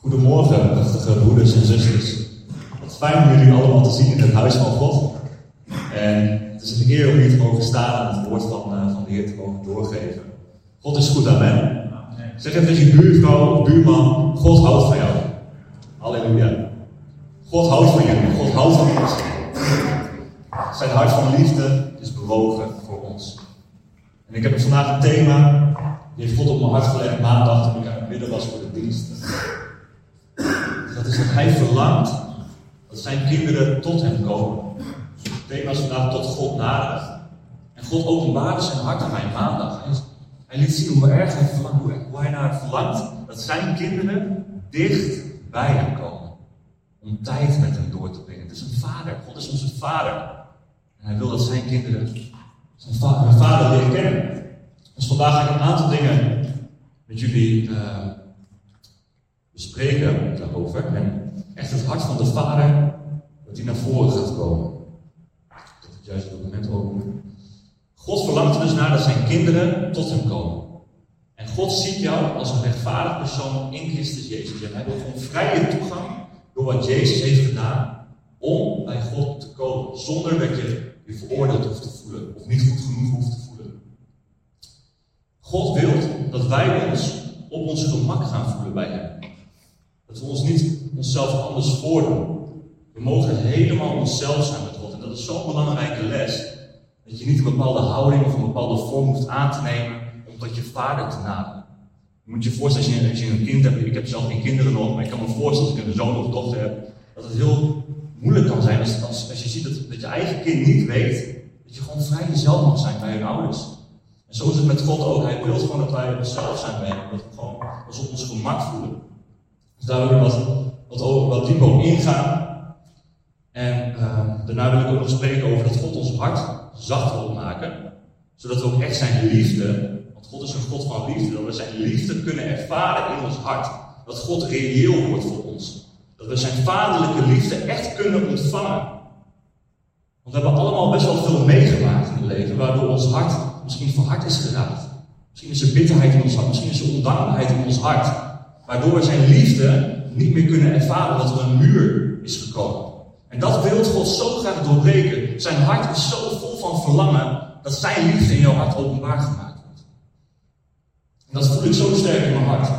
Goedemorgen, prachtige broeders en zusters. Wat fijn om jullie allemaal te zien in het huis van God. En het is een eer om hier te mogen staan en het woord van, uh, van de Heer te mogen doorgeven. God is goed, amen. Zeg even tegen je buurvrouw of buurman, God houdt van jou. Halleluja. God houdt van jullie, God houdt van ons. Zijn hart van liefde is bewogen voor ons. En ik heb vandaag een thema, die heeft God op mijn hart gelegd maandag toen ik aan het midden was voor de dienst. Is dat hij verlangt dat zijn kinderen tot hem komen. Het thema is vandaag tot God naderen. En God openbaarde zijn hart aan mij maandag. Hij liet zien hoe erg hij verlangt, hoe hij naar verlangt dat zijn kinderen dicht bij hem komen. Om tijd met hem door te brengen. Het is een vader. God is onze vader. En hij wil dat zijn kinderen zijn vader, vader leren kennen. Dus vandaag ga ik een aantal dingen met jullie uh, bespreken daarover. En echt het hart van de vader, dat die naar voren gaat komen. Dat het juiste document openen. God verlangt er dus naar dat zijn kinderen tot hem komen. En God ziet jou als een rechtvaardig persoon in Christus Jezus. En hij wil gewoon vrije toegang door wat Jezus heeft gedaan om bij God te komen. Zonder dat je je veroordeeld hoeft te voelen of niet goed genoeg hoeft te voelen. God wil dat wij ons op ons gemak gaan voelen bij Hem. Dat we ons niet onszelf anders voordoen. We mogen helemaal onszelf zijn met God. En dat is zo'n belangrijke les. Dat je niet een bepaalde houding of een bepaalde vorm hoeft aan te nemen om tot je vader te naderen. Je moet je voorstellen, als je, een kind hebt, ik heb zelf geen kinderen nog, maar ik kan me voorstellen als ik een zoon of dochter heb, dat het heel moeilijk kan zijn als, als, als je ziet dat, dat je eigen kind niet weet, dat je gewoon vrij jezelf mag zijn bij je ouders. En zo is het met God ook. Hij wil gewoon dat wij onszelf zijn bij hem, dat we gewoon ons op ons gemak voelen. Daar wil ik wat, wat, wat dieper op ingaan. En uh, daarna wil ik ook nog spreken over dat God ons hart zacht wil maken, zodat we ook echt zijn liefde, want God is een God van liefde, dat we zijn liefde kunnen ervaren in ons hart. Dat God reëel wordt voor ons. Dat we zijn vaderlijke liefde echt kunnen ontvangen. Want we hebben allemaal best wel veel meegemaakt in het leven, waardoor ons hart misschien verhard is geraakt. Misschien is er bitterheid in ons hart, misschien is er ondankbaarheid in ons hart. Waardoor we zijn liefde niet meer kunnen ervaren, dat er een muur is gekomen. En dat wil God zo graag doorbreken. Zijn hart is zo vol van verlangen, dat zijn liefde in jouw hart openbaar gemaakt wordt. En dat voel ik zo sterk in mijn hart.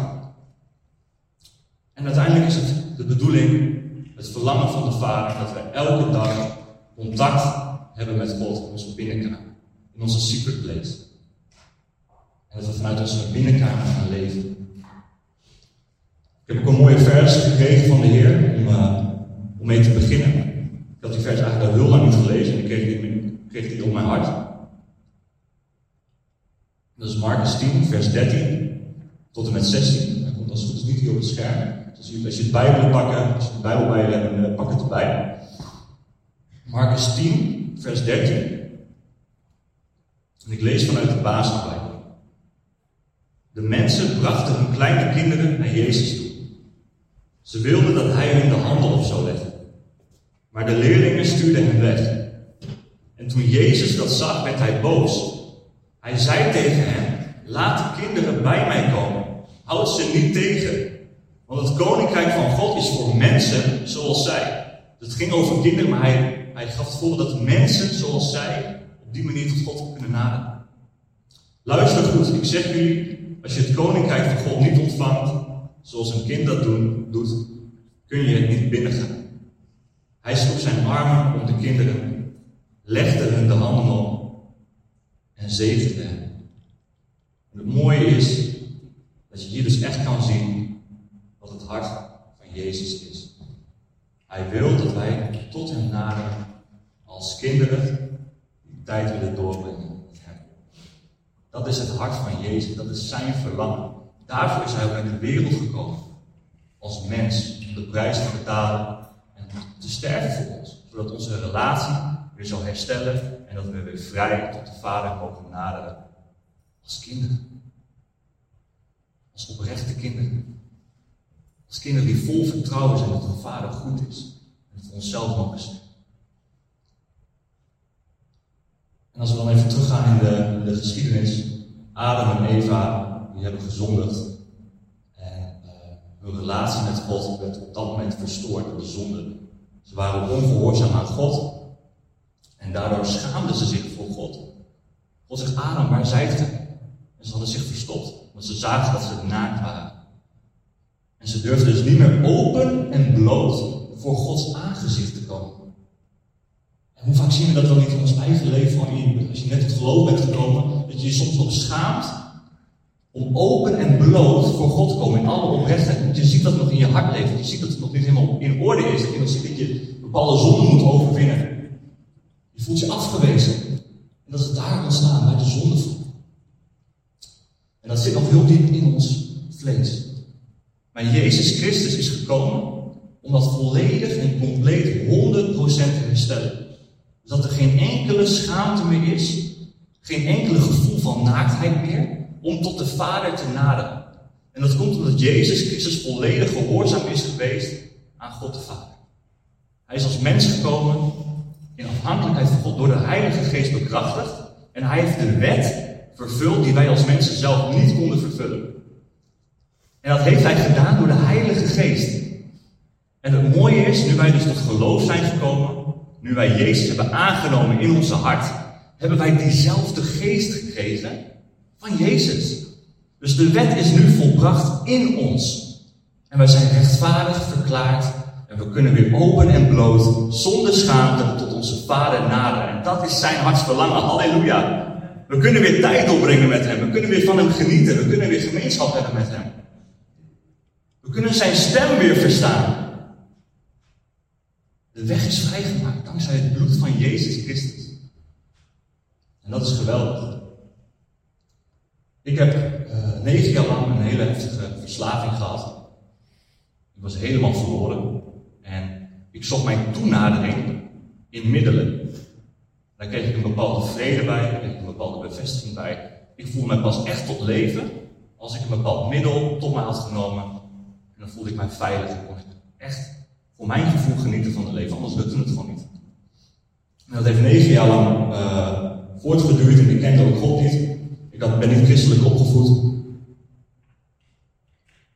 En uiteindelijk is het de bedoeling, het verlangen van de Vader, dat we elke dag contact hebben met God in onze binnenkamer, in onze secret place. En dat we vanuit onze binnenkamer gaan leven. Heb ook een mooie vers gekregen van de Heer om, uh, om mee te beginnen. Ik had die vers eigenlijk al heel lang niet gelezen en ik kreeg die, kreeg op mijn hart. Dat is Marcus 10, vers 13 tot en met 16. Dat komt als het goed niet hier op het scherm. Dus als je het Bijbel wil pakken, als je de Bijbel bij je hebt, dan pak het erbij. Marcus 10, vers 13. En ik lees vanuit de basisbijbel. De mensen brachten hun kleine kinderen naar Jezus toe. Ze wilden dat hij hun de handen op zou leggen. Maar de leerlingen stuurden hem weg. En toen Jezus dat zag, werd hij boos. Hij zei tegen hen: Laat de kinderen bij mij komen. Houd ze niet tegen. Want het koninkrijk van God is voor mensen zoals zij. Het ging over kinderen, maar hij, hij gaf voor dat mensen zoals zij op die manier tot God kunnen naderen. Luister goed, ik zeg jullie, als je het koninkrijk van God niet ontvangt, zoals een kind dat doet, kun je het niet binnengaan. Hij sloeg zijn armen om de kinderen, legde hun de handen op en zegende hen. En het mooie is dat je hier dus echt kan zien wat het hart van Jezus is. Hij wil dat wij tot hem naderen als kinderen die tijd willen doorbrengen met hem. Dat is het hart van Jezus, dat is zijn verlangen. Daarvoor is hij ook naar de wereld gekomen. Als mens, om de prijs te betalen en te sterven voor ons. Zodat onze relatie weer zal herstellen en dat we weer vrij tot de Vader mogen naderen. Als kinderen. Als oprechte kinderen. Als kinderen die vol vertrouwen zijn dat hun vader goed is. En voor onszelf mogen zijn. En als we dan even teruggaan in de, de geschiedenis. Adam en Eva, die hebben gezondigd. En uh, Hun relatie met God werd op dat moment verstoord door de zonde. Ze waren ongehoorzaam aan God. En daardoor schaamden ze zich voor God. God zegt, Adam, waar zijt ge? En ze hadden zich verstopt, want ze zagen dat ze naakt waren. En ze durfden dus niet meer open en bloot voor Gods aangezicht te komen. En hoe vaak zien we dat wel niet in ons eigen leven, als je net tot geloof bent gekomen, dat je je soms nog schaamt om open en bloot voor God te komen in alle oprechtheid. Je ziet dat het nog in je hart leeft. Je ziet dat het nog niet helemaal in orde is. Dat je ziet dat je bepaalde zonden moet overwinnen. Je voelt je afgewezen. En dat is daar ontstaan, bij de zondeval. En dat zit nog heel diep in ons vlees. Maar Jezus Christus is gekomen om dat volledig en compleet 100% te herstellen. Dat er geen enkele schaamte meer is, geen enkele gevoel van naaktheid meer, om tot de Vader te naderen. En dat komt omdat Jezus Christus volledig gehoorzaam is geweest aan God de Vader. Hij is als mens gekomen in afhankelijkheid van God door de Heilige Geest bekrachtigd. En hij heeft de wet vervuld die wij als mensen zelf niet konden vervullen. En dat heeft hij gedaan door de Heilige Geest. En het mooie is, nu wij dus tot geloof zijn gekomen, nu wij Jezus hebben aangenomen in onze hart, hebben wij diezelfde geest gekregen van Jezus. Dus de wet is nu volbracht in ons. En wij zijn rechtvaardig verklaard. En we kunnen weer open en bloot, zonder schaamte, tot onze Vader naderen. En dat is zijn hartsverlangen. Halleluja. We kunnen weer tijd doorbrengen met Hem. We kunnen weer van Hem genieten. We kunnen weer gemeenschap hebben met Hem. We kunnen Zijn stem weer verstaan. De weg is vrijgemaakt dankzij het bloed van Jezus Christus. En dat is geweldig. Ik heb uh, negen jaar lang een hele heftige verslaving gehad. Ik was helemaal verloren. En ik zocht mijn toenadering in middelen. Daar kreeg ik een bepaalde vrede bij, daar kreeg ik een bepaalde bevestiging bij. Ik voelde me pas echt tot leven als ik een bepaald middel tot mij had genomen. En dan voelde ik mij veilig. Ik kon echt voor mijn gevoel genieten van het leven, anders lukte het gewoon niet. En dat heeft negen jaar lang uh, voortgeduurd en ik kende ook God niet. Ik ben niet christelijk opgevoed.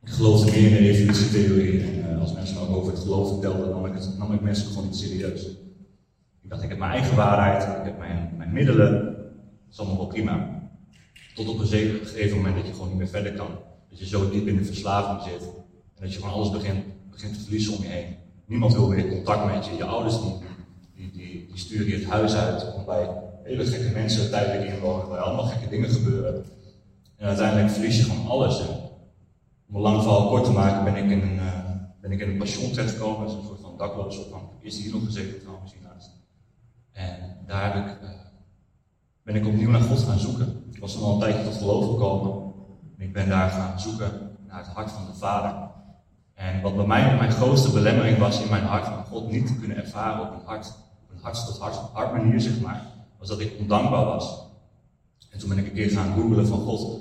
Ik geloofde meer in de evolutietheorie. En uh, als mensen over het geloof vertelden, nam ik, nam ik mensen gewoon niet serieus. Ik dacht, ik heb mijn eigen waarheid, ik heb mijn, mijn middelen. Dat is allemaal wel prima. Tot op een gegeven moment dat je gewoon niet meer verder kan. Dat je zo diep in de verslaving zit. En dat je gewoon alles begint, begint te verliezen om je heen. Niemand wil meer contact met je. Je ouders die, die, die, die sturen je het huis uit om bij hele gekke mensen tijdelijk inwonen, waar allemaal gekke dingen gebeuren. En uiteindelijk verlies je gewoon alles. En om een lang verhaal kort te maken, ben ik in een, uh, ben ik in een pension terechtgekomen. Een soort van dakloosopvang. Ik is hier nog gezeten trouwens hiernaast. En daar heb ik, uh, ben ik opnieuw naar God gaan zoeken. Ik was al een tijdje tot geloof gekomen. En ik ben daar gaan zoeken naar het hart van de Vader. En wat bij mij mijn grootste belemmering was in mijn hart van God niet te kunnen ervaren op een hart, op een hart tot hart, hart manier, zeg maar was dat ik ondankbaar was. En toen ben ik een keer gaan googelen van God,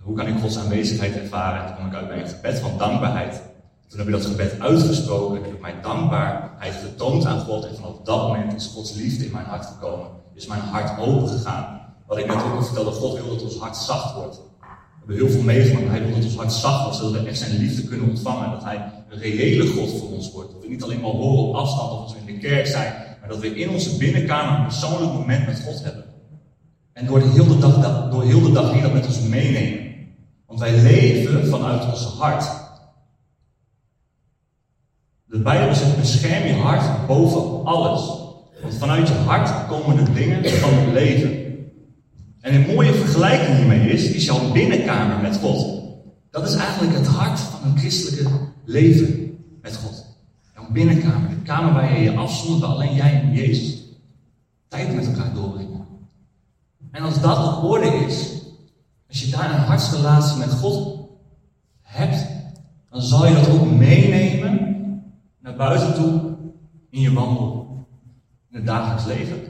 hoe kan ik Gods aanwezigheid ervaren? En toen kwam ik uit bij een gebed van dankbaarheid. toen heb ik dat gebed uitgesproken, heb ik mijn dankbaarheid getoond aan God. En vanaf dat moment is Gods liefde in mijn hart gekomen. Is mijn hart open gegaan. Wat ik net ook al vertelde, God wil dat ons hart zacht wordt. We hebben heel veel meegemaakt. Hij wil dat ons hart zacht wordt, zodat we echt zijn liefde kunnen ontvangen. Dat Hij een reële God voor ons wordt. Dat we niet alleen maar horen op afstand of we in de kerk zijn, dat we in onze binnenkamer een persoonlijk moment met God hebben. En door de hele dag, door heel de dag heen dat met ons meenemen. Want wij leven vanuit ons hart. De Bijbel zegt: bescherm je hart boven alles. Want vanuit je hart komen de dingen van het leven. En een mooie vergelijking hiermee is, is jouw binnenkamer met God. Dat is eigenlijk het hart van een christelijke leven met God binnenkamer. De kamer waar je je afzondert, waar alleen jij en Jezus tijd met elkaar doorbrengen. En als dat op orde is, als je daar een hartsrelatie met God hebt, dan zal je dat ook meenemen naar buiten toe in je wandel, in het dagelijks leven.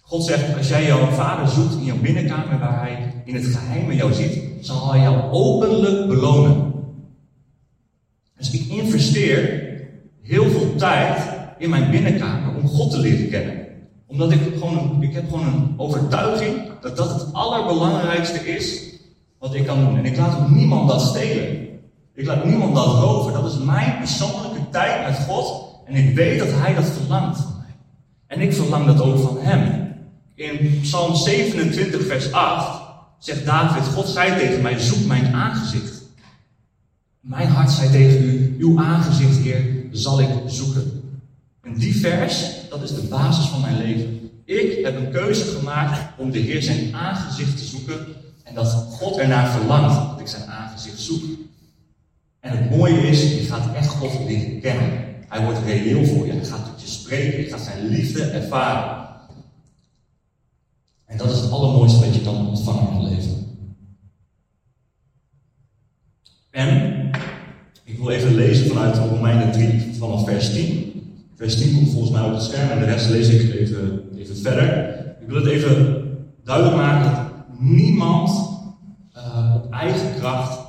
God zegt, als jij jouw vader zoekt in jouw binnenkamer waar hij in het geheim jou ziet, zal hij jou openlijk belonen. Dus ik investeer heel veel tijd in mijn binnenkamer om God te leren kennen. Omdat ik gewoon, ik heb gewoon een overtuiging dat dat het allerbelangrijkste is wat ik kan doen. En ik laat ook niemand dat stelen. Ik laat niemand dat roven. Dat is mijn persoonlijke tijd met God. En ik weet dat Hij dat verlangt van mij. En ik verlang dat ook van Hem. In Psalm 27, vers 8 zegt David: God zei tegen mij: Zoek mijn aangezicht. Mijn hart zei tegen u: Uw aangezicht, Heer, zal ik zoeken. En die vers, dat is de basis van mijn leven. Ik heb een keuze gemaakt om de Heer zijn aangezicht te zoeken. En dat God ernaar verlangt dat ik zijn aangezicht zoek. En het mooie is, je gaat echt God leren kennen. Hij wordt reëel voor je. Hij gaat tot je spreken. Je gaat zijn liefde ervaren. En dat is het allermooiste wat je dan ontvangt in het leven. En wil even lezen vanuit Romeinen 3, vanaf vers 10. Vers 10 komt volgens mij op het scherm en de rest lees ik even, verder. Ik wil het even duidelijk maken dat niemand uh, op eigen kracht,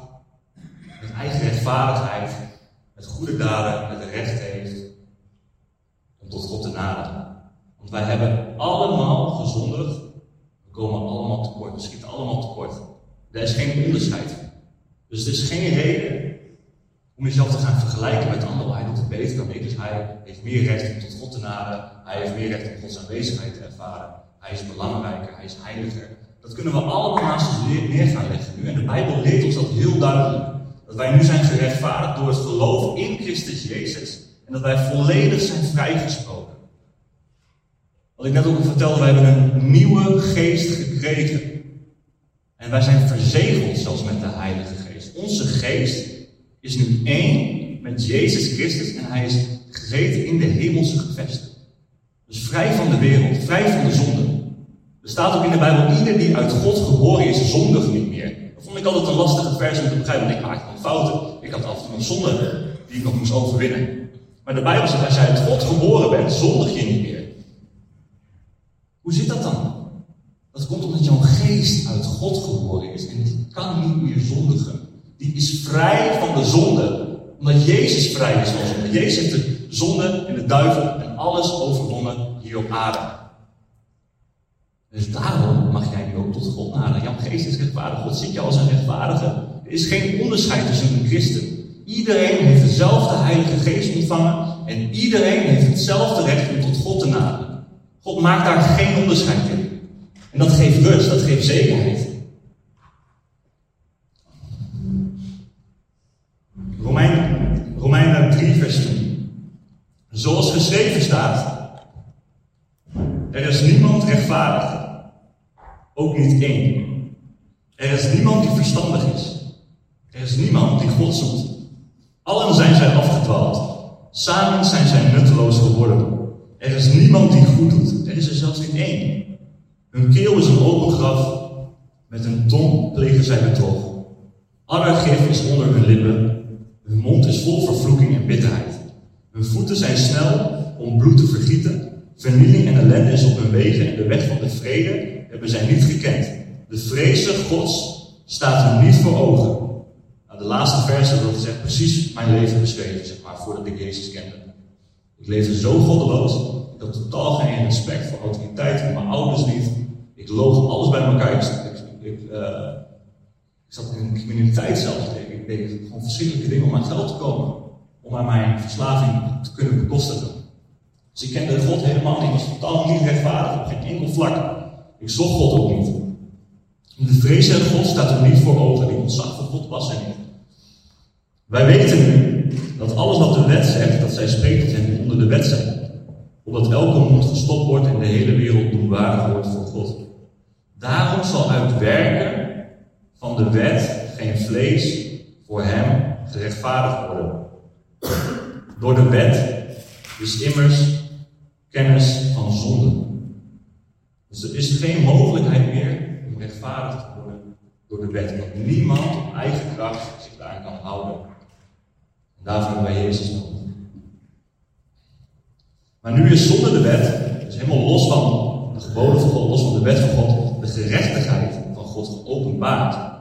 met eigen rechtvaardigheid, met goede daden, het recht heeft om tot God te naderen. Want wij hebben allemaal gezondigd komen allemaal tekort. We schieten allemaal tekort. Er is geen onderscheid. Dus er is geen reden om jezelf te gaan vergelijken met anderen. Hij doet het beter dan ik, dus hij heeft meer recht om tot God te naderen. Hij heeft meer recht om Gods aanwezigheid te ervaren. Hij is belangrijker, hij is heiliger. Dat kunnen we allemaal naast ons neer gaan leggen nu. En de Bijbel leert ons dat heel duidelijk. Dat wij nu zijn gerechtvaardigd door het geloof in Christus Jezus. En dat wij volledig zijn vrijgesproken. Wat ik net ook vertelde, wij hebben een nieuwe geest gekregen. En wij zijn verzegeld zelfs met de Heilige Geest. Onze geest is nu één met Jezus Christus en hij is gezeten in de hemelse gevesten. Dus vrij van de wereld, vrij van de zonde. Er staat ook in de Bijbel, ieder die uit God geboren is, zondigt niet meer. Dat vond ik altijd een lastige vers om te begrijpen, want ik maakte dan fouten. Ik had altijd nog zonde die ik nog moest overwinnen. Maar de Bijbel zegt, als jij uit God geboren bent, zondig je niet meer. Hoe zit dat dan? Dat komt omdat jouw geest uit God geboren is en die kan niet meer zondigen. Die is vrij van de zonde, omdat Jezus vrij is van zonde. Jezus heeft de zonde en de duivel en alles overwonnen hier op aarde. Dus daarom mag jij nu ook tot God naderen. Jouw geest is rechtvaardig. God ziet jou als een rechtvaardige. Er is geen onderscheid tussen een christen. Iedereen heeft dezelfde Heilige Geest ontvangen en iedereen heeft hetzelfde recht om tot God te naderen. God maakt daar geen onderscheid in. En dat geeft rust, dat geeft zekerheid. Romeinen, Romeinen 3, vers 10. Zoals geschreven staat: Er is niemand rechtvaardig, ook niet één. Er is niemand die verstandig is. Er is niemand die God zoekt. Allen zijn zij afgedwaald. Samen zijn zij nutteloos geworden. Er is niemand die goed doet. Er is er zelfs niet één. Hun keel is een open graf. Met een tong plegen zij bedrog. Aller gif is onder hun lippen. Hun mond is vol vervloeking en bitterheid. Hun voeten zijn snel om bloed te vergieten. Vernieling en ellende is op hun wegen. En de weg van de vrede hebben zij niet gekend. De vrezen Gods staat hun niet voor ogen. Nou, de laatste verse, dat is echt precies mijn leven beschreven, zeg maar, voordat ik Jezus kende. Ik leefde zo goddeloos. Ik had totaal geen respect voor autoriteit, voor mijn ouders niet. Ik loog alles bij elkaar. Ik, uh, ik zat in een criminaliteit zelfs. Ik deed gewoon verschrikkelijke dingen om aan geld te komen. Om aan mijn verslaving te kunnen bekostigen. Dus ik kende God helemaal niet. Ik was totaal niet rechtvaardig op geen enkel vlak. Ik zocht God ook niet. De vrees van God staat er niet voor ogen. Die ontzag voor God was er niet. Wij weten nu dat alles wat de wet zegt, dat zij spreekt die onder de wet zijn. Omdat elke mond gestopt wordt en de hele wereld doenwaardig wordt voor God. Daarom zal uit werken van de wet geen vlees voor hem gerechtvaardigd worden. Door de wet is immers kennis van zonde. Dus er is geen mogelijkheid meer om rechtvaardig te worden door de wet. Want niemand op eigen kracht zich daar kan houden. Daarvoor hebben wij Jezus nodig. Maar nu is zonder de wet, dus helemaal los van de geboden van God, los van de wet van God, de gerechtigheid van God geopenbaard.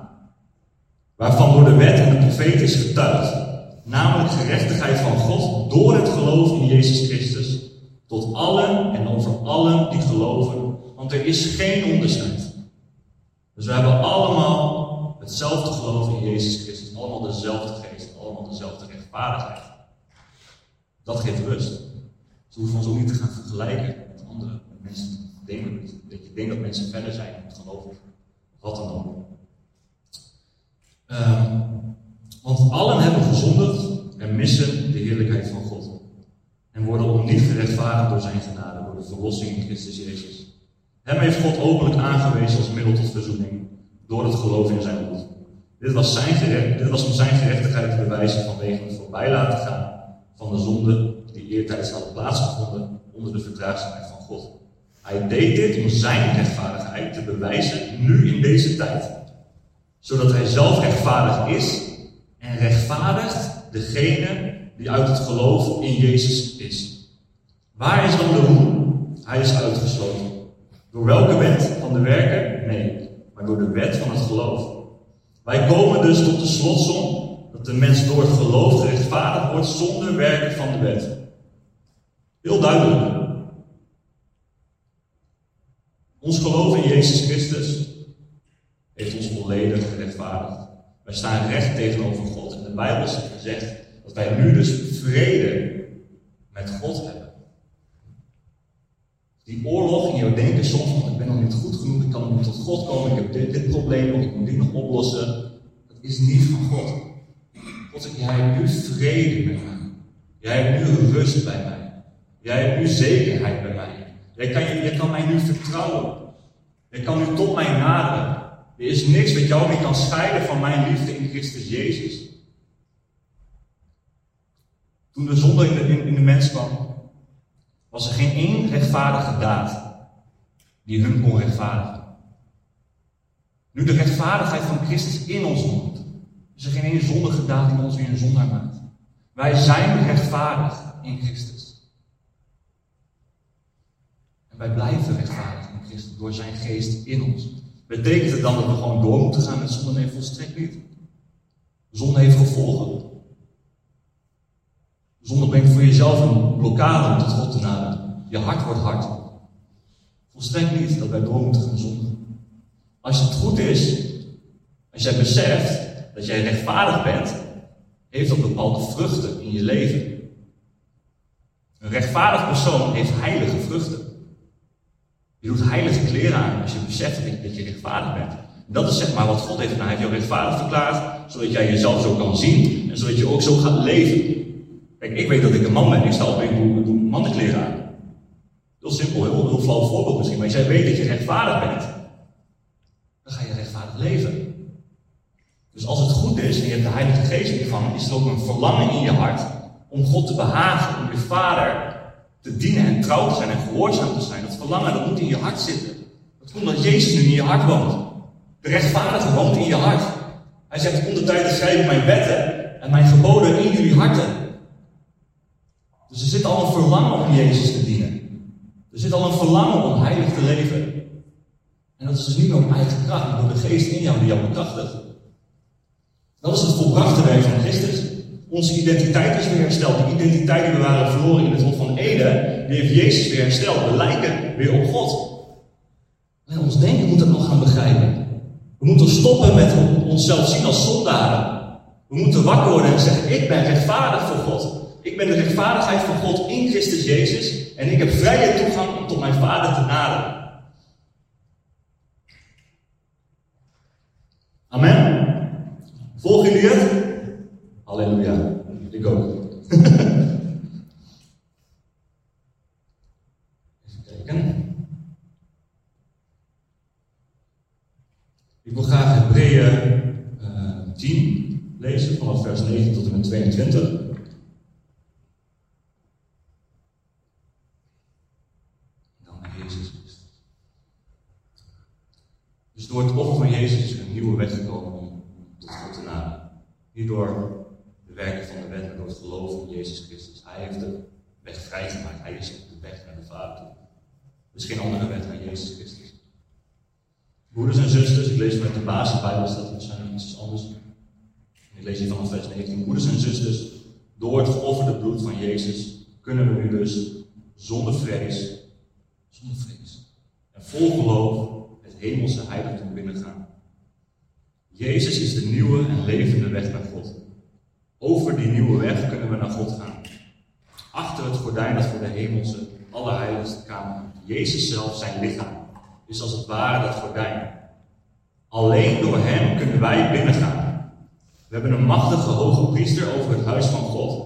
Waarvan door de wet en de profeet is getuigd. Namelijk gerechtigheid van God door het geloof in Jezus Christus. Tot allen en over allen die geloven. Want er is geen onderscheid. Dus we hebben allemaal hetzelfde geloof in Jezus Christus. Allemaal dezelfde geest allemaal dezelfde rechtvaardigheid. Dat geeft rust. Ze hoeven ons ook niet te gaan vergelijken met andere mensen. Denken, dat je denkt dat mensen verder zijn in het geloof. Wat dan ook. Ehm, want allen hebben gezondigd en missen de heerlijkheid van God. En worden opnieuw gerechtvaardigd door zijn genade, door de verlossing in Christus Jezus. Hem heeft God openlijk aangewezen als middel tot verzoening, door het geloof in zijn bloed. Dit was, zijn gerecht, dit was om zijn gerechtigheid te bewijzen vanwege het voorbij laten gaan van de zonde die eertijds hadden plaatsgevonden onder de verdraagzaamheid van God. Hij deed dit om zijn rechtvaardigheid te bewijzen nu in deze tijd. Zodat hij zelf rechtvaardig is en rechtvaardigt degene die uit het geloof in Jezus is. Waar is dan de roem? Hij is uitgesloten. Door welke wet van de werken? Nee, maar door de wet van het geloof. Wij komen dus tot de slotsom dat de mens door het geloof gerechtvaardigd wordt zonder werken van de wet. Heel duidelijk. Ons geloof in Jezus Christus heeft ons volledig gerechtvaardigd. Wij staan recht tegenover God. En de Bijbel zegt dat wij nu dus vrede met God hebben. Die oorlog in jouw denken soms, want ik ben nog niet goed genoeg, ik kan nog niet tot God komen, ik heb dit, dit probleem, ik moet dit nog oplossen. Dat is niet van God. God zegt, jij hebt nu vrede met mij. Jij hebt nu rust bij mij. Jij hebt nu zekerheid bij mij. Jij kan, jij kan mij nu vertrouwen. Jij kan nu tot mij naderen. Er is niks wat jou meer kan scheiden van mijn liefde in Christus Jezus. Toen de zonde in de, in, de mens kwam, was er geen één rechtvaardige daad die hun kon rechtvaardigen. Nu de rechtvaardigheid van Christus in ons woont, is er geen één zondige daad die ons weer een zondaar maakt. Wij zijn rechtvaardig in Christus. En wij blijven rechtvaardig in Christus door zijn geest in ons. Betekent het dan dat we gewoon door moeten gaan met zonde? Nee, volstrekt niet. Zonde heeft gevolgen. Zonde brengt voor jezelf een blokkade om tot God te naderen. Je hart wordt hard. Volstrekt niet dat wij door moeten gaan zonden. Als het goed is, als jij beseft dat jij rechtvaardig bent, heeft dat bepaalde vruchten in je leven. Een rechtvaardig persoon heeft heilige vruchten. Je doet heilige kleren aan als je beseft dat je rechtvaardig bent. Dat is zeg maar wat God heeft gedaan. Hij heeft jou rechtvaardig verklaard, zodat jij jezelf zo kan zien en zodat je ook zo gaat leven. Kijk, ik weet dat ik een man ben, ik sta op en doe, mannenkleren aan. Heel simpel, heel, heel flauw voorbeeld misschien, maar als jij weet dat je rechtvaardig bent, dan ga je rechtvaardig leven. Dus als het goed is en je hebt de Heilige Geest ontvangen, is er ook een verlangen in je hart om God te behagen, om je Vader te dienen en trouw te zijn en gehoorzaam te zijn. Dat verlangen, dat moet in je hart zitten. Dat komt omdat Jezus nu in je hart woont. De rechtvaardige woont in je hart. Hij zegt, om de tijd te mijn wetten en mijn geboden in jullie harten. Dus er zit al een verlangen om Jezus te dienen. Er zit al een verlangen om heilig te leven. En dat is dus niet door eigen kracht, maar door de geest in jou die jou bekrachtigt. Dat is het volbrachte werk van Christus. Onze identiteit is weer hersteld. De identiteit die we waren verloren in het Hof van Eden, die heeft Jezus weer hersteld. We lijken weer op God. Ons denken moet dat nog gaan begrijpen. We moeten stoppen met onszelf zien als zondaren. We moeten wakker worden en zeggen: Ik ben rechtvaardig voor God. Ik ben de rechtvaardigheid van God in Christus Jezus. En ik heb vrije toegang om tot mijn Vader te naderen. Amen. Volgen jullie het? Halleluja. Ik ook. Even kijken. Ik wil graag Hebreeën uh, 10 lezen, vanaf vers 9 tot en met 22. Dan naar Jezus Dus door het offer van Jezus is er een nieuwe weg gekomen om tot God te naderen. Niet door de werken van de wet, maar door het geloven in Jezus Christus. Hij heeft de weg vrijgemaakt. Hij is de weg naar de Vader toe. Is geen andere weg dan Jezus Christus. Broeders en zusters, ik lees met de basisbijbel, staat waarschijnlijk iets anders. Ik lees hier vanaf vers 19. Broeders en zusters, door het geofferde bloed van Jezus kunnen we nu dus zonder vrees, zonder vrees en vol geloof het hemelse heiligdom binnengaan. Jezus is de nieuwe en levende weg naar God. Over die nieuwe weg kunnen we naar God gaan. Achter het gordijn dat voor de hemelse, allerheiligste kamer Jezus zelf, zijn lichaam, is als het ware dat gordijn. Alleen door Hem kunnen wij binnengaan. We hebben een machtige hoge priester over het huis van God.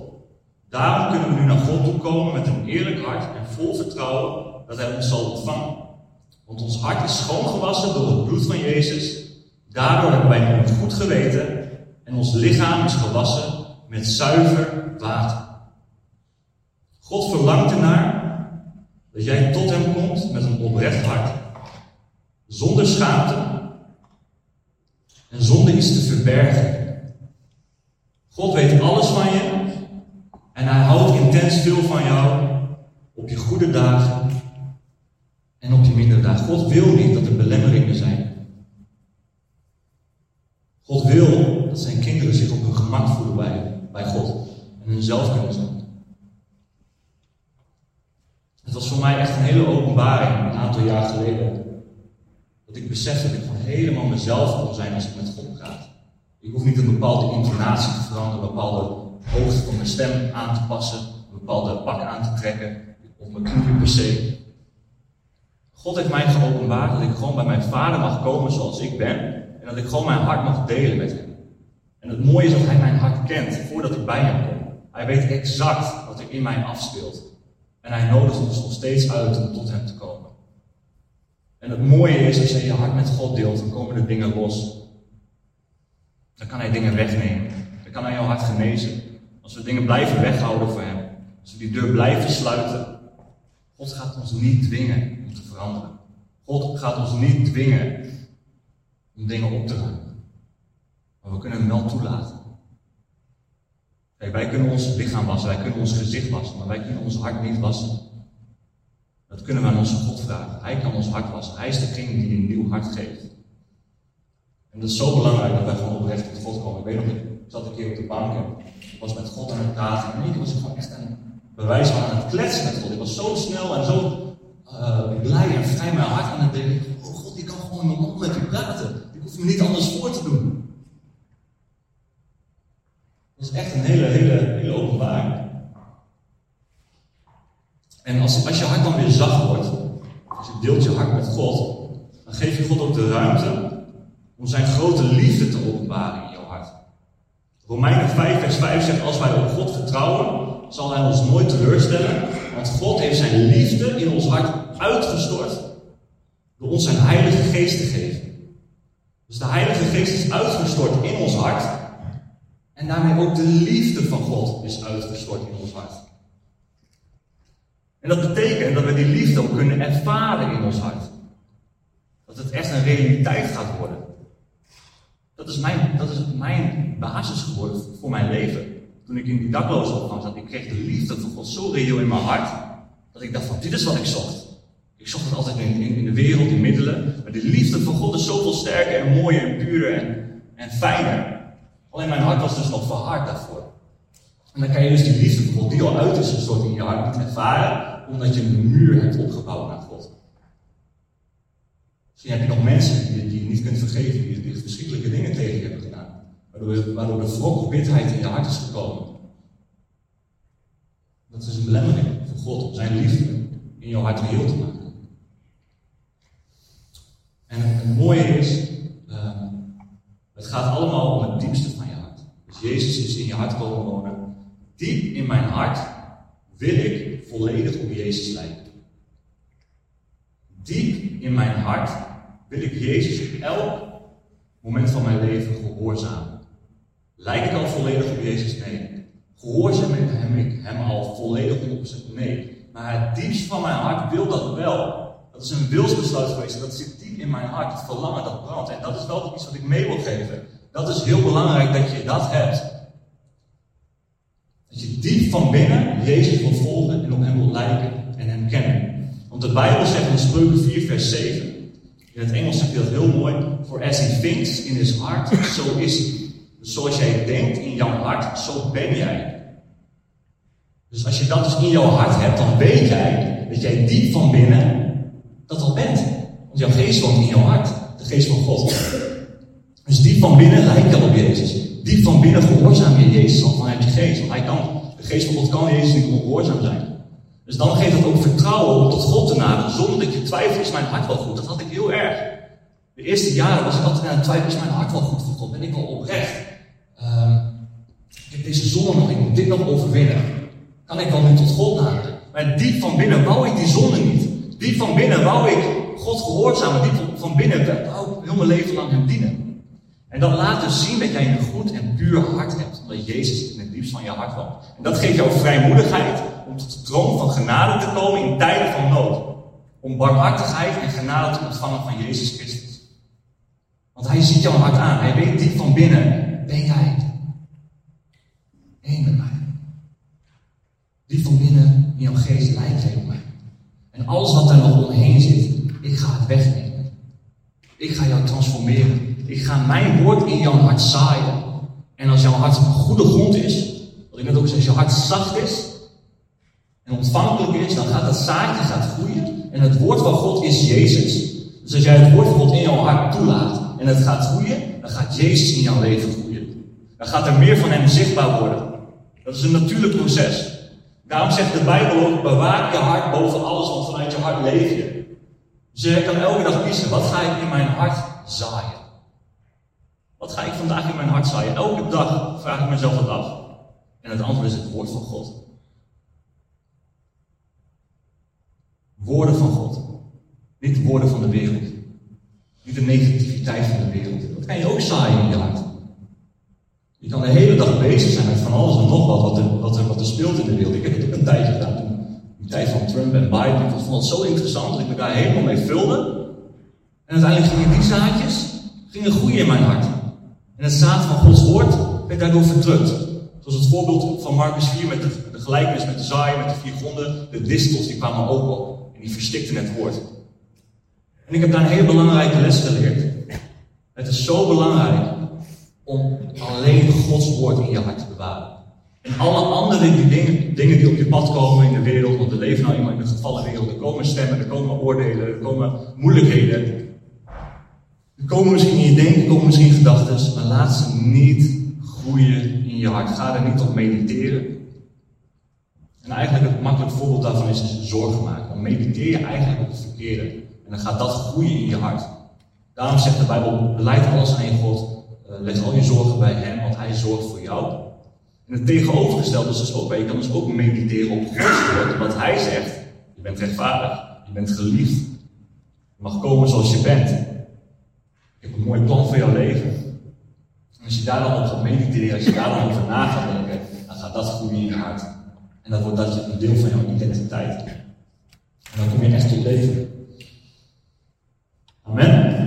Daarom kunnen we nu naar God toe komen met een eerlijk hart en vol vertrouwen dat Hij ons zal ontvangen. Want ons hart is schoongewassen door het bloed van Jezus. Daardoor hebben wij een goed geweten en ons lichaam is gewassen met zuiver water. God verlangt ernaar dat jij tot Hem komt met een oprecht hart, zonder schaamte en zonder iets te verbergen. God weet alles van je en Hij houdt intens veel van jou op je goede dagen en op je mindere dagen. God wil niet dat er belemmeringen zijn. God wil dat zijn kinderen zich op hun gemak voelen bij, bij God en hunzelf kunnen zijn. Het was voor mij echt een hele openbaring een aantal jaar geleden. Dat ik besefte dat ik gewoon helemaal mezelf kon zijn als ik met God praat. Ik hoef niet een bepaalde intonatie te veranderen, een bepaalde hoogte van mijn stem aan te passen, een bepaalde pak aan te trekken, of mijn knieën per se. God heeft mij geopenbaard dat ik gewoon bij mijn vader mag komen zoals ik ben. En dat ik gewoon mijn hart mag delen met hem. En het mooie is dat hij mijn hart kent voordat ik bij hem kom. Hij weet exact wat er in mij afspeelt. En hij nodigt ons nog steeds uit om tot hem te komen. En het mooie is, als je je hart met God deelt, dan komen de dingen los. Dan kan hij dingen wegnemen. Dan kan hij jouw hart genezen. Als we dingen blijven weghouden voor hem. Als we die deur blijven sluiten. God gaat ons niet dwingen om te veranderen. God gaat ons niet dwingen om dingen op te ruimen. Maar we kunnen hem wel toelaten. Wij kunnen ons lichaam wassen, wij kunnen ons gezicht wassen, maar wij kunnen ons hart niet wassen. Dat kunnen we aan onze God vragen. Hij kan ons hart wassen. Hij is degene die een nieuw hart geeft. En dat is zo belangrijk dat wij gewoon oprecht tot God komen. Ik weet nog, ik zat een keer op de bank en ik was met God aan het praten. En keer was ik gewoon echt een bewijs van aan het kletsen met God. Ik was zo snel en zo uh, blij en vrij mijn hart aan het denken. Oh God, die kan gewoon in mijn praten. Ik hoef me niet anders voor te doen. Dat is echt een hele, hele, hele openbaring. En als, als je hart dan weer zacht wordt, als je deelt je hart met God, dan geef je God ook de ruimte om zijn grote liefde te openbaren in jouw hart. Romeinen 5, vers 5 zegt: Als wij op God vertrouwen, zal Hij ons nooit teleurstellen, want God heeft zijn liefde in ons hart uitgestort door ons zijn Heilige Geest te geven. Dus de Heilige Geest is uitgestort in ons hart en daarmee ook de liefde van God is uitgestort in ons hart. En dat betekent dat we die liefde ook kunnen ervaren in ons hart. Dat het echt een realiteit gaat worden. Dat is mijn, dat is mijn basis geworden voor mijn leven. Toen ik in die daklozenopvang zat, ik kreeg de liefde van God zo reëel in mijn hart. Dat ik dacht van, dit is wat ik zocht. Ik zocht het altijd in, in, de wereld, in middelen. Maar die liefde van God is zoveel sterker en mooier en puurder en, en fijner. Alleen mijn hart was dus nog verhard daarvoor. En dan kan je dus die liefde God, die al uit is gestort in je hart, niet ervaren, omdat je een muur hebt opgebouwd naar God. Misschien heb je nog mensen die, die je niet kunt vergeven, die, die verschrikkelijke dingen tegen je hebben gedaan. Waardoor, waardoor de wrok of bitterheid in je hart is gekomen. Dat is een belemmering voor God om zijn liefde in jouw hart reëel te maken. En het mooie is, uh, het gaat allemaal om het diepste van je hart. Dus Jezus is in je hart komen wonen. Diep in mijn hart wil ik volledig op Jezus lijken. Diep in mijn hart wil ik Jezus op elk moment van mijn leven gehoorzamen. Lijk ik al volledig op Jezus? Nee. Gehoorzaam ik hem, ik hem al volledig op? Nee. Maar het diepst van mijn hart wil dat wel. Dat is een wilsbesluit geweest. Dat zit diep in mijn hart. Het verlangen dat brandt. En dat is wel iets wat ik mee wil geven. Dat is heel belangrijk dat je dat hebt. Dat je diep van binnen Jezus wil volgen en op hem wil lijken en hem kennen. Want de Bijbel zegt in Spreuken 4, vers 7. In het Engels zegt hij dat heel mooi. For as he thinks in his heart, so is he. Dus zoals jij denkt in jouw hart, zo ben jij. Dus als je dat dus in jouw hart hebt, dan weet jij dat jij diep van binnen dat al bent. Want jouw geest woont in jouw hart. De geest van God. Dus diep van binnen je op Jezus. Diep van binnen gehoorzaam je Jezus al vanuit je geest. Want hij kan, de geest van God kan Jezus niet ongehoorzaam zijn. Dus dan geeft dat ook vertrouwen om tot God te naderen, zonder dat je twijfelt, is mijn hart wel goed? Dat had ik heel erg. De eerste jaren was ik altijd aan het twijfelen, is mijn hart wel goed voor God? Ben ik wel oprecht? Um, ik heb deze zonde nog, ik moet dit nog overwinnen. Kan ik wel nu tot God naderen? Maar diep van binnen wou ik die zonde niet. Diep van binnen wou ik God gehoorzamen. Diep van binnen wou ik heel mijn leven lang hem dienen. En laat dus zien dat jij een goed en puur hart hebt. Omdat Jezus in het diepst van je hart woont. En dat geeft jou vrijmoedigheid om tot de troon van genade te komen in tijden van nood. Om barmhartigheid en genade te ontvangen van Jezus Christus. Want hij ziet jouw hart aan. Hij weet diep van binnen, ben jij één met mij. Diep van binnen in jouw geest lijkt jij op mij. En alles wat er nog omheen zit, ik ga het wegnemen. Ik ga jou transformeren. Ik ga mijn woord in jouw hart zaaien. En als jouw hart goede grond is, wat ik net ook zei, als jouw hart zacht is en ontvankelijk is, dan gaat dat zaadje gaat groeien. En het woord van God is Jezus. Dus als jij het woord van God in jouw hart toelaat en het gaat groeien, dan gaat Jezus in jouw leven groeien. Dan gaat er meer van hem zichtbaar worden. Dat is een natuurlijk proces. Daarom zegt de Bijbel ook, bewaak je hart boven alles, want vanuit je hart leef je. Dus je kan elke dag kiezen, wat ga ik in mijn hart zaaien? Wat ga ik vandaag in mijn hart zaaien? Elke dag vraag ik mezelf dat af. En het antwoord is het woord van God. Woorden van God. Niet woorden van de wereld. Niet de negativiteit van de wereld. Dat kan je ook zaaien in je hart. Je kan de hele dag bezig zijn met van alles en nog wat, wat er, wat er, wat speelt in de wereld. Ik heb het ook een tijdje gedaan. Die tijd van Trump en Biden. Ik vond het zo interessant dat ik me daar helemaal mee vulde. En uiteindelijk gingen die zaadjes gingen groeien in mijn hart. En het zaad van Gods woord werd daardoor verdrukt. Zoals het voorbeeld van Marcus 4 met de, de gelijkenis met de zaaien, met de vier gronden. De distels die kwamen ook op. En die verstikten het woord. En ik heb daar een hele belangrijke les geleerd. Het is zo belangrijk om alleen Gods woord in je hart te bewaren. En alle andere die dingen, die op je pad komen in de wereld, want we leven nou eenmaal in een gevallen wereld, er komen stemmen, er komen oordelen, er komen moeilijkheden. Komen misschien in je denken, komen misschien gedachten, maar laat ze niet groeien in je hart. Ga er niet op mediteren. En eigenlijk het makkelijk voorbeeld daarvan is, is zorgen maken. Dan mediteer je eigenlijk op het verkeerde. En dan gaat dat groeien in je hart. Daarom zegt de Bijbel, beleid alles aan God uh, leg al je zorgen bij hem, want hij zorgt voor jou. En het tegenovergestelde is dus ook je kan dus ook mediteren op Gods wat hij zegt. Je bent rechtvaardig, je bent geliefd. Je mag komen zoals je bent. Ik heb een mooi plan voor jouw leven. En als je daar dan op gaat mediteren, als je daar dan over na gaat denken, dan gaat dat groeien in je hart. En dan wordt dat een deel van jouw identiteit. En dan kom je echt tot leven. Amen.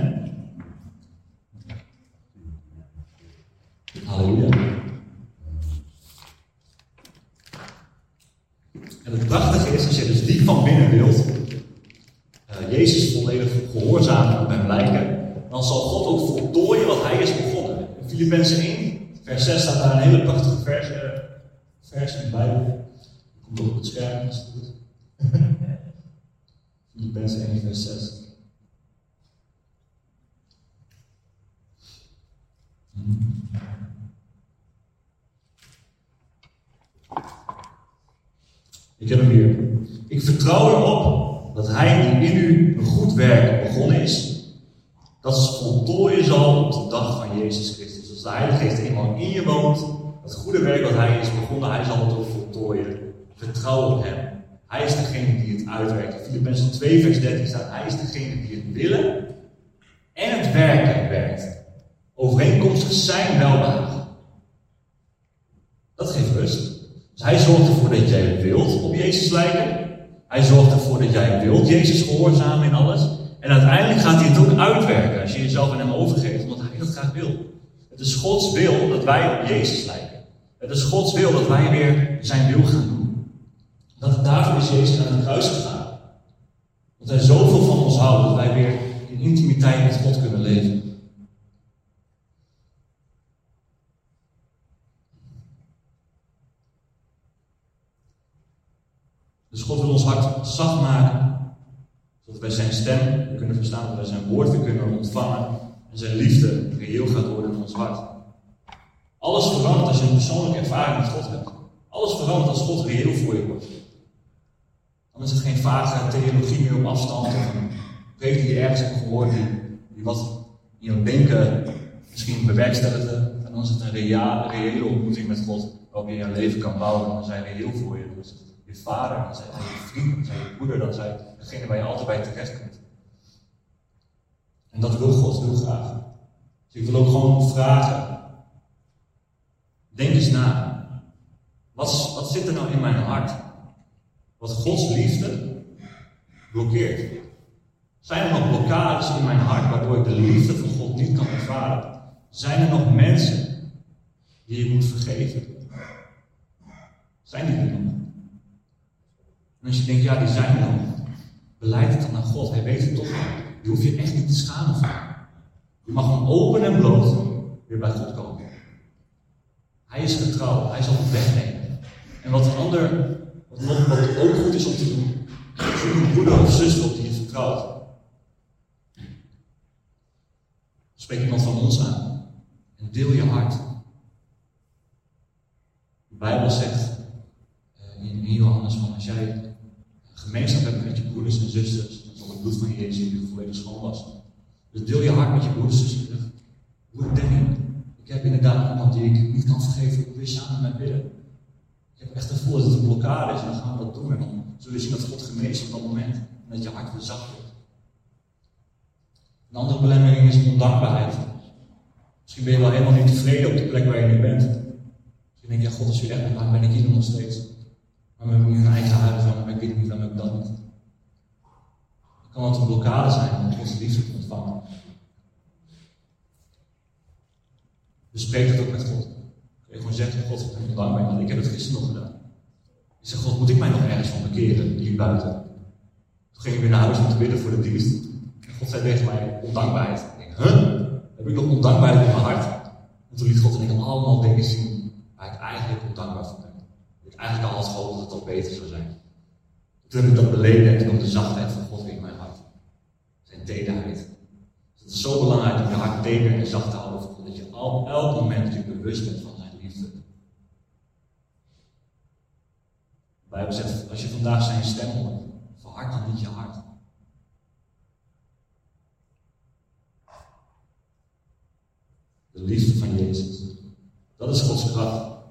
Halleluja. En het prachtige is, als je dus diep van binnen wilt, uh, Jezus volledig gehoorzamen op hem lijken, dan zal God ook voltooien wat hij is begonnen. In Filippenzen 1, vers 6 staat daar een hele prachtige vers, uh, vers in de Bijbel. Komt ook op het scherm, is het goed. Filippenzen 1, vers 6. Ik heb hem hier. Ik vertrouw erop dat hij die in u een goed werk begonnen is, dat ze voltooien zal op de dag Jezus Christus. Als de Heilige Geest eenmaal in je woont, het goede werk wat hij is begonnen, hij zal het ook voltooien. Vertrouw op hem. Hij is degene die het uitwerkt. Filippenzen 2 vers 13 staat, hij is degene die het willen en het werken werkt. Overeenkomstig zijn welbehagen. Dat geeft rust. Dus hij zorgt ervoor dat jij wilt op Jezus lijken. Hij zorgt ervoor dat jij wilt Jezus gehoorzamen in alles. En uiteindelijk gaat hij het ook uitwerken als je jezelf aan hem overgeeft, wil. Het is Gods wil dat wij op Jezus lijken. Het is Gods wil dat wij weer zijn wil gaan doen. Dat daarvoor is Jezus naar het kruis gegaan. Dat hij zoveel van ons houdt dat wij weer in intimiteit met God kunnen leven. Dus God wil ons hart zacht maken, zodat wij zijn stem kunnen verstaan, dat wij zijn woord kunnen ontvangen en zijn liefde reëel gaat worden ons hart. Alles verandert als je een persoonlijke ervaring met God hebt. Alles verandert als God reëel voor je wordt. Dan is het geen vage theologie meer op afstand of een preek die je ergens hebt gehoord die, die wat in jouw denken misschien bewerkstelligde. En dan is het een reële ontmoeting met God waarop je je leven kan bouwen. En dan zijn reëel voor je. Dus je vader, dan zijn je vriend, dan zijn je broeder, dan zijn degene waar je altijd bij terecht komt. En dat wil God heel graag. Dus ik wil ook gewoon vragen. Denk eens na. Wat, wat zit er nou in mijn hart? Wat Gods liefde blokkeert. Zijn er nog blokkades in mijn hart waardoor ik de liefde van God niet kan ervaren? Zijn er nog mensen die je moet vergeven? Zijn die er nog? En als je denkt, ja, die zijn er nog, beleid het dan naar God. Hij weet het toch wel. Je hoeft je echt niet te schamen voor. Je mag gewoon open en bloot weer bij God komen. Hij is getrouw, hij zal het wegnemen. En wat een ander, wat, wat ook goed is om te doen, zoek een broeder of zuster op die je vertrouwt. Spreek iemand van ons aan en deel je hart. De Bijbel zegt uh, in Johannes van als jij gemeenschap hebt met je broeders en zusters, dan zal het bloed van Jezus je volledig schoon wassen. Dus deel je hart met je broeders en zusters. Broeder Danny, ik heb inderdaad iemand die ik niet kan vergeven. Wil je samen met Ik heb echt het gevoel dat het een blokkade is en dan gaan we dat doen. En dan zul je zien dat God geneest op dat moment. En dat je hart weer zacht wordt. Een andere belemmering is ondankbaarheid. Misschien ben je wel helemaal niet tevreden op de plek waar je nu bent. Misschien denk je, ja, God is weer echt, waarom ben ik hier nog steeds? Waarom heb ik niet een eigen huis, waarom heb ik dit niet, waarom heb ik dat niet? Dan kan het een blokkade zijn om Gods liefde te ontvangen. Bespreek het ook met God. Je gewoon zeggen, God, ik ben dankbaar, want ik heb het gisteren nog gedaan. Ik zeg, God, moet ik mij nog ergens van bekeren, hier buiten? Toen ging ik weer naar huis om te bidden voor de dienst. En God zei tegen mij, ondankbaarheid. Ik denk, huh? Heb ik nog ondankbaarheid in mijn hart? En toen liet God en ik allemaal dingen zien waar ik eigenlijk ondankbaar voor ben. Ik eigenlijk al had gehoopt dat het al beter zou zijn. Toen heb ik dat beleden en toen kwam de zachtheid van God in mijn hart. Zijn tederheid. Dus het is zo belangrijk om je hart teder en zacht te houden. Dat je op elk moment je bewust bent van zijn liefde. De Bijbel zegt, als je vandaag zijn stem hoort, verhard dan niet je hart. De liefde van Jezus. Dat is Gods kracht.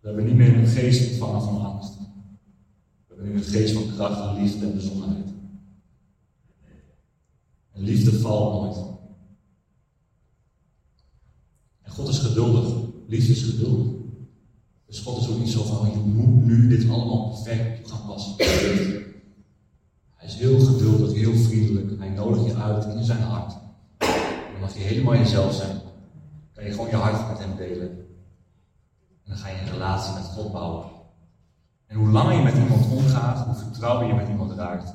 We hebben niet meer een geest ontvangen van angst. We hebben nu een geest van kracht, liefde en bezonnenheid. En liefde valt nooit. En God is geduldig. Liefde is geduldig. Dus God is ook niet zo van, je moet nu dit allemaal perfect gaan passen. Hij is heel geduldig, heel vriendelijk. Hij nodigt je uit in zijn hart. Dan mag je helemaal jezelf zijn. Kan je gewoon je hart met hem delen. En dan ga je een relatie met God bouwen. En hoe langer je met iemand omgaat, hoe vertrouwen je met iemand raakt.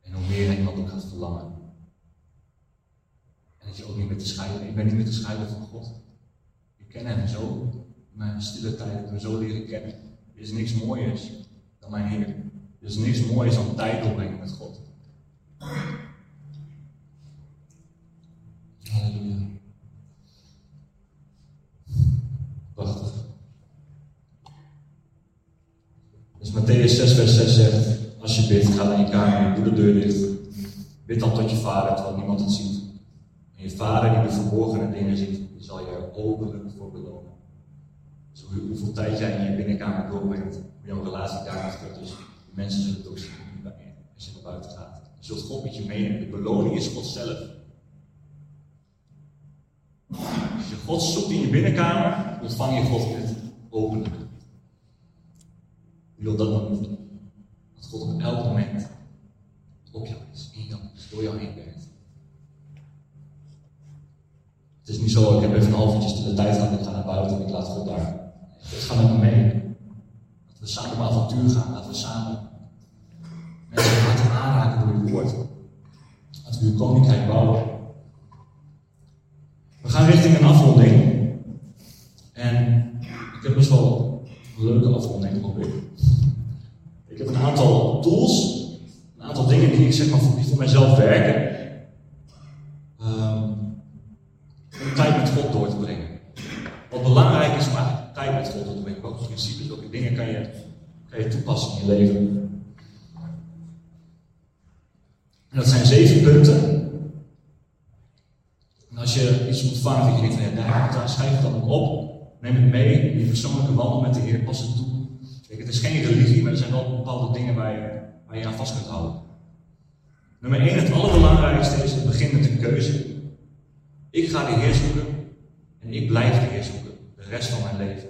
En hoe meer iemand ook gaat verlangen. En dat je ook niet meer te scheiden. Ik ben niet meer te scheiden van God. Ik ken hem zo. Mijn stille tijd hem zo leren kennen. Er is niks mooiers dan mijn Heer. Er is niks mooiers dan tijd doorbrengen met God. Halleluja. Prachtig. Dus Matthäus 6, vers 6 zegt: Als je bidt, ga naar je kamer, doe de deur dicht. Bid dan tot je vader, terwijl niemand het ziet. En je vader, die de verborgene dingen ziet, die zal je openlijk voor belonen. Dus hoeveel tijd jij in je binnenkamer doorbrengt, hoe jouw relatie daar met God is, mensen zullen het ook zien als je naar buiten gaat. Je zult God met je meenemen. De beloning is God zelf. Als je God zoekt in je binnenkamer, ontvang je God met openlijk. Wie wil dat dan niet? Dat God op elk moment op jou is, in jou, door jou heen werkt. Het is niet zo, ik heb even een half uurtje de tijd gehad, ik ga naar buiten en ik laat God daar. God gaat met me mee. Laten we samen op avontuur gaan, laten we samen mensen laten aanraken door uw woord. Laten we uw koninkrijk bouwen. We gaan richting een afronding. En ik heb best wel een leuke afronding, hoop ik. Ik heb een aantal tools, een aantal dingen die ik zeg maar voor, die voor mijzelf werken. Um, om tijd principes, welke dingen kan je, kan je toepassen in je leven. En dat zijn zeven punten. En als je iets ontvangt en je denkt van ja, daar, daar schrijf het dan op. Neem het mee in je persoonlijke wandel met de Heer, pas het toe. Het is geen religie, maar er zijn wel bepaalde dingen waar je, waar je aan vast kunt houden. Nummer 1, het allerbelangrijkste is het begin met een keuze. Ik ga de Heer zoeken en ik blijf de Heer zoeken de rest van mijn leven.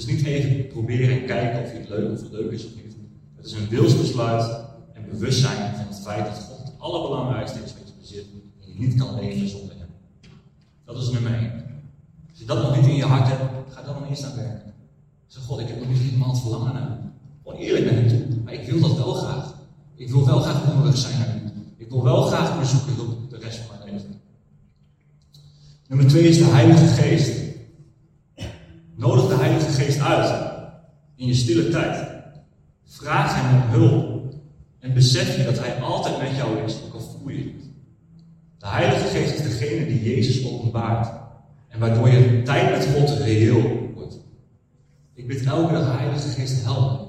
Is niet even proberen en kijken of je het leuk of het leuk is of niet. Het is een wilsbesluit en bewustzijn van het feit dat God het allerbelangrijkste is wat je bezit en je niet kan leven zonder Hem. Dat is nummer 1. Als je dat nog niet in je hart hebt, ga dan eerst aan werken. Zeg God, ik heb nog niet helemaal het verlangen naar. Gewoon eerlijk ben ik toe, maar ik wil dat wel graag. Ik wil wel graag hongerig zijn naar U. Ik wil wel graag U zoeken de rest van mijn leven. Nummer 2 is de Heilige Geest. Geest uit in je stille tijd. Vraag Hem om hulp. En besef je dat Hij altijd met jou is, ook al voel je het. De Heilige Geest is degene die Jezus openbaart. En waardoor je tijd met God reëel wordt. Ik bid elke dag, Heilige Geest, help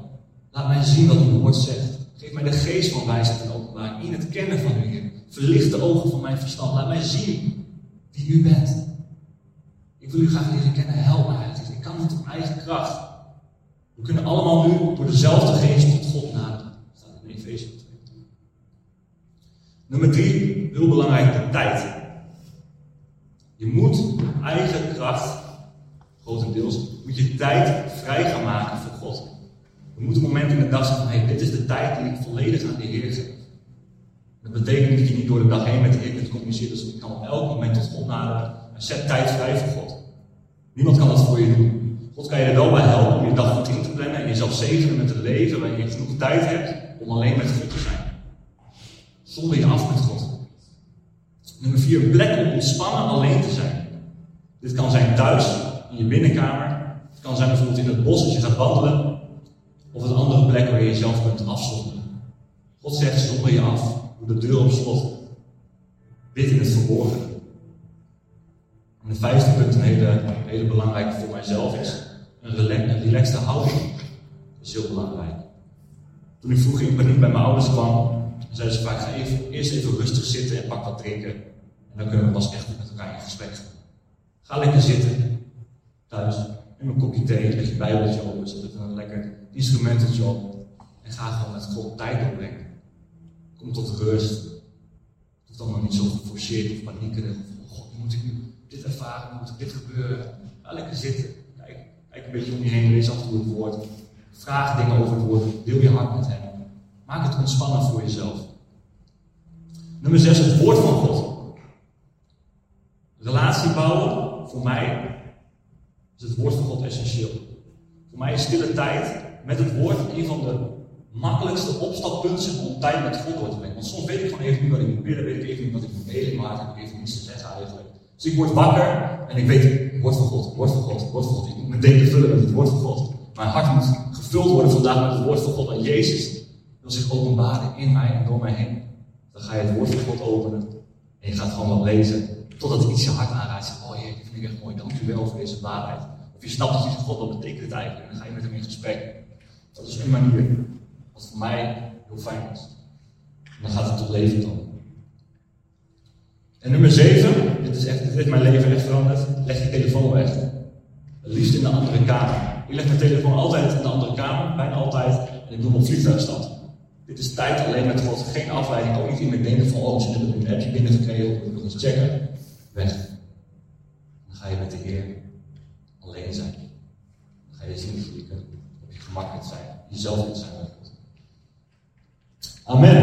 Laat mij zien wat uw woord zegt. Geef mij de geest van wijsheid en openbaring in het kennen van u, Heer. Verlicht de ogen van mijn verstand. Laat mij zien wie u bent. Ik wil u graag leren kennen. Help mij, Ik kan niet op eigen kracht. We kunnen allemaal nu door dezelfde geest tot God naderen. Dat staat in Efeze 2. Nummer drie, heel belangrijk, de tijd. Je moet eigen kracht, grotendeels, moet je tijd vrij gaan maken voor God. Je moet een moment in de dag zeggen van, hey, dit is de tijd die ik volledig aan de Heer geef. Dat betekent dat je niet door de dag heen met de Heer kunt communiceren, dus je kan op elk moment tot God naderen. Maar zet tijd vrij voor God. Niemand kan dat voor je doen. God kan je er wel bij helpen om je dag goed in te plannen en jezelf zegenen met een leven waarin je genoeg tijd hebt om alleen met God te zijn. Zonder je af met God. Nummer vier, een plek om ontspannen alleen te zijn. Dit kan zijn thuis, in je binnenkamer. Het kan zijn bijvoorbeeld in het bos als je gaat wandelen. Of een andere plek waar je jezelf kunt afzonderen. God zegt, zonder je af. Doe de deur op slot. Bid in het verborgen. De vijfde punt, een hele, hele belangrijke voor mijzelf, is een, relax, relaxte houding. Dat is heel belangrijk. Toen ik vroeger in paniek bij mijn ouders kwam, zeiden ze vaak: ga even, eerst even rustig zitten en pak wat drinken. En dan kunnen we pas echt met elkaar in gesprek gaan. Ga lekker zitten, thuis, met een kopje thee, leg je bijbeltje open, zet een lekker instrumenteltje op. En ga gewoon met God tijd doorbrengen. Kom tot rust. Het hoeft allemaal niet zo geforceerd of paniekerig. Of, oh God, moet ik nu dit ervaren? Moet dit gebeuren? Ga lekker zitten. Kijk, kijk een beetje om je heen, lees af en toe het woord. Vraag dingen over het woord. Deel je hart met hem. Maak het ontspannen voor jezelf. Nummer 6, het woord van God. Relatie bouwen, voor mij, is het woord van God essentieel. Voor mij is stille tijd met het woord een van de makkelijkste opstappunten om tijd met God door te brengen. Want soms weet ik gewoon even niet wat ik moet bidden, weet ik even niet wat ik moet delen, maar heb ik even niets te zeggen eigenlijk. Dus ik word wakker en ik weet, woord van God, woord van God, woord van God. Ik moet mijn denken vullen met het woord van God. Mijn hart moet gevuld worden vandaag met het woord van God. En Jezus wil zich openbaren in mij en door mij heen. Dan ga je het woord van God openen en je gaat gewoon wat lezen. Totdat iets je hart aanraakt. Oh jee, die vind ik echt mooi. Dank u wel voor deze waarheid. Of je snapt dat je God, wat betekent het eigenlijk? En dan ga je met hem in gesprek. Dat is een manier. Wat voor mij heel fijn is. En dan gaat het tot leven komen. En nummer 7, dit, is echt, dit heeft mijn leven echt veranderd. Leg je telefoon weg. Het liefst in de andere kamer. Ik leg mijn telefoon altijd in de andere kamer, bijna altijd. En ik doe hem op vliegtuigstand. Dit is tijd alleen met God. Geen afleiding. Ook niet in mijn denken van, oh, ze hebben een appje binnengekregen. Ik moet nog eens checken. Weg. Dan ga je met de Heer alleen zijn. Dan ga je zien hoe je kunt op je gemak kunt zijn. Jezelf kunt zijn. Amen.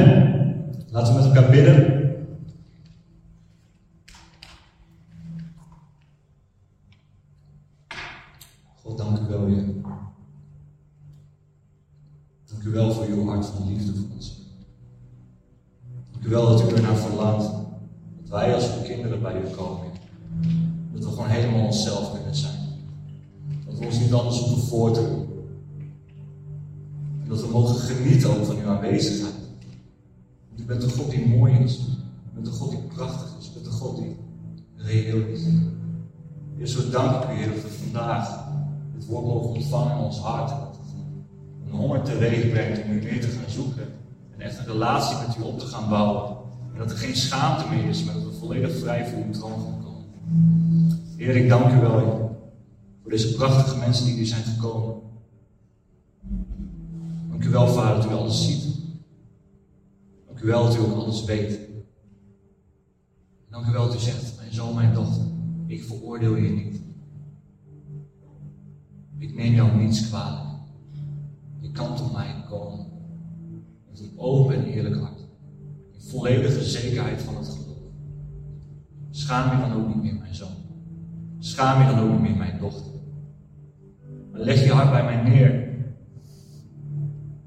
Met u op te gaan bouwen. En dat er geen schaamte meer is, maar dat we volledig vrij voor uw troon gaan komen. Heer, ik dank u wel, voor deze prachtige mensen die hier zijn gekomen. Dank u wel, Vader, dat u alles ziet. Dank u wel dat u ook alles weet. Dank u wel dat u zegt, mijn zoon, mijn dochter, ik veroordeel je niet. Ik neem jou niets kwalijk. Je kan tot mij komen. Een open en eerlijk hart. In volledige zekerheid van het geloof. Schaam je dan ook niet meer, mijn zoon. Schaam je dan ook niet meer, mijn dochter. Maar leg je hart bij mij neer.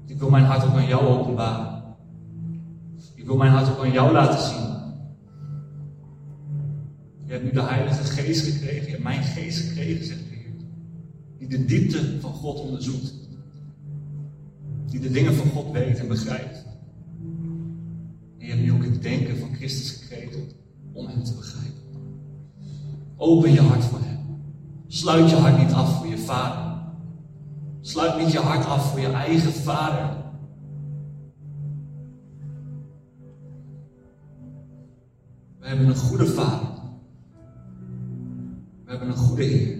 Ik wil mijn hart ook aan jou openbaren. Ik wil mijn hart ook aan jou laten zien. Je hebt nu de Heilige Geest gekregen. Je hebt mijn geest gekregen, zegt de Heer. Die de diepte van God onderzoekt. Die de dingen van God weet en begrijpt. En je hebt nu ook het denken van Christus gekregen om Hem te begrijpen. Open je hart voor Hem. Sluit je hart niet af voor je vader. Sluit niet je hart af voor je eigen vader. We hebben een goede vader. We hebben een goede Heer.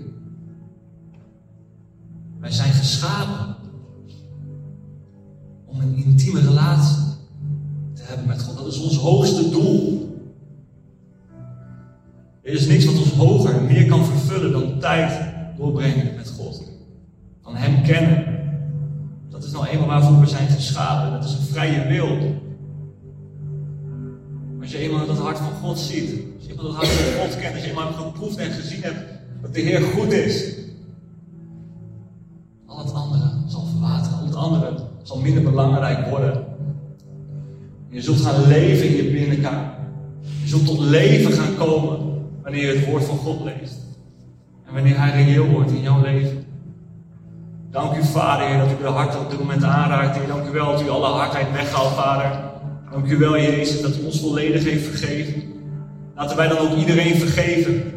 Meer kan vervullen dan tijd doorbrengen met God. Van Hem kennen. Dat is nou eenmaal waarvoor we zijn geschapen. Dat is een vrije wil. Als je eenmaal dat hart van God ziet, als je eenmaal dat hart van God kent, als je eenmaal geproefd en gezien hebt dat de Heer goed is, al het andere zal verwateren, al het andere zal minder belangrijk worden. Je zult gaan leven in je binnenkamer. Je zult tot leven gaan komen wanneer je het woord van God leest. En wanneer Hij reëel wordt in jouw leven. Dank u, Vader, Heer, dat u de hart op dit moment aanraakt. Heer, dank u wel dat u alle hardheid weghaalt, Vader. Dank u wel, Jezus, dat u ons volledig heeft vergeven. Laten wij dan ook iedereen vergeven.